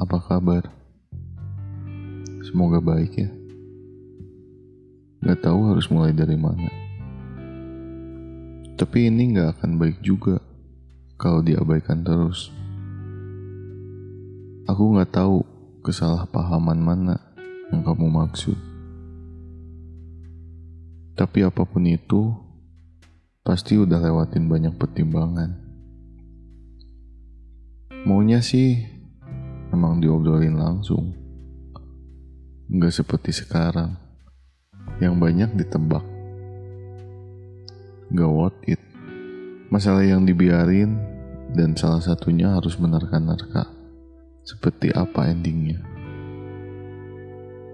apa kabar? Semoga baik ya. Gak tahu harus mulai dari mana. Tapi ini gak akan baik juga kalau diabaikan terus. Aku gak tahu kesalahpahaman mana yang kamu maksud. Tapi apa pun itu, pasti udah lewatin banyak pertimbangan. Maunya sih emang diobrolin langsung. Nggak seperti sekarang, yang banyak ditebak. Gak worth it. Masalah yang dibiarin dan salah satunya harus menerka-nerka. Seperti apa endingnya.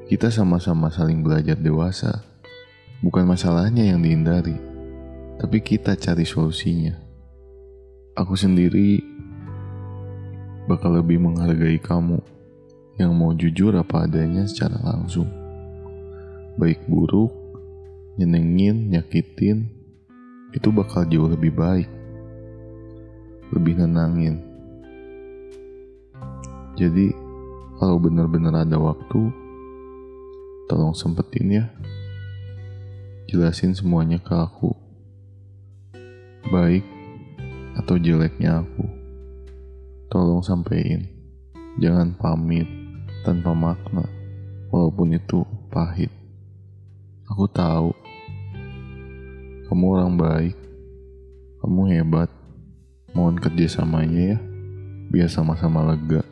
Kita sama-sama saling belajar dewasa. Bukan masalahnya yang dihindari, tapi kita cari solusinya. Aku sendiri bakal lebih menghargai kamu yang mau jujur apa adanya secara langsung. Baik buruk, nyenengin, nyakitin, itu bakal jauh lebih baik. Lebih nenangin. Jadi, kalau benar-benar ada waktu, tolong sempetin ya. Jelasin semuanya ke aku. Baik atau jeleknya aku tolong sampein. Jangan pamit tanpa makna, walaupun itu pahit. Aku tahu kamu orang baik, kamu hebat. Mohon kerjasamanya ya, biar sama-sama lega.